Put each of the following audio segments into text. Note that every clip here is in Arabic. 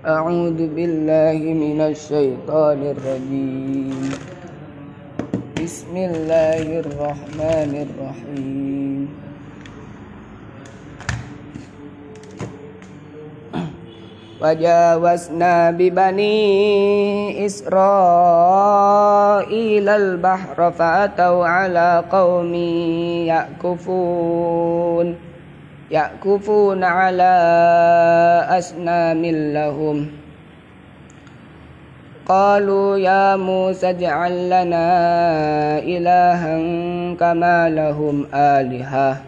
أعوذ بالله من الشيطان الرجيم. بسم الله الرحمن الرحيم. وجاوزنا ببني إسرائيل البحر فأتوا على قوم يأكفون. يأكفون على أصنام لهم. قالوا يا موسى اجعل لنا إلها كما لهم آلهة.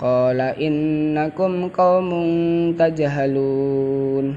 قال إنكم قوم تجهلون.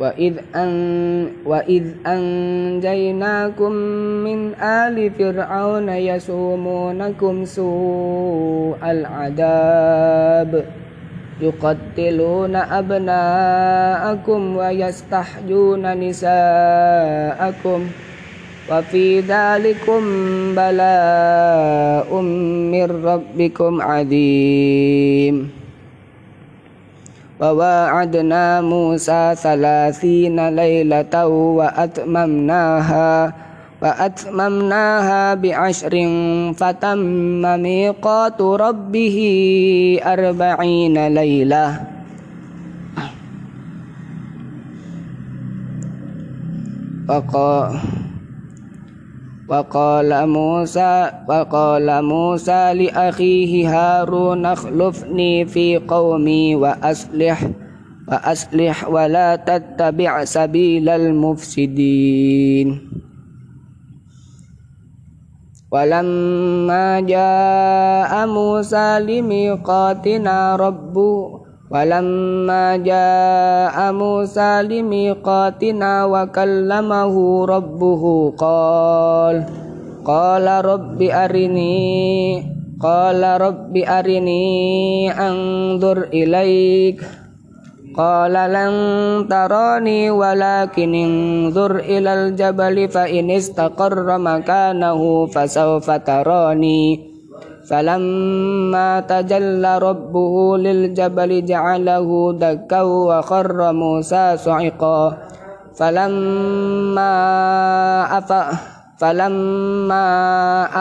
وإذ, أن وإذ أنجيناكم من آل فرعون يسومونكم سوء العذاب يقتلون أبناءكم ويستحجون نساءكم وفي ذلكم بلاء من ربكم عظيم. وواعدنا موسى ثلاثين ليلة وأتممناها وأتممناها بعشر فتم ميقات ربه أربعين ليلة. وقال وقال موسى وقال موسى لأخيه هارون اخلفني في قومي وأصلح وأصلح ولا تتبع سبيل المفسدين ولما جاء موسى لميقاتنا ربه ولما جاء موسى لميقاتنا وكلمه ربه قال قال رب أرني قال رب أرني أنظر إليك قال لن تراني ولكن انظر إلى الجبل فإن استقر مكانه فسوف تراني فلما تجلى ربه للجبل جعله دكا وخر موسى صعقا. فلما أفأ فلما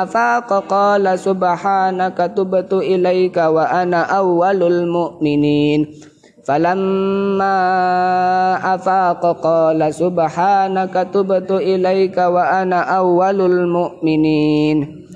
أفاق قال سبحانك تبت إليك وأنا أول المؤمنين. فلما أفاق قال سبحانك تبت إليك وأنا أول المؤمنين.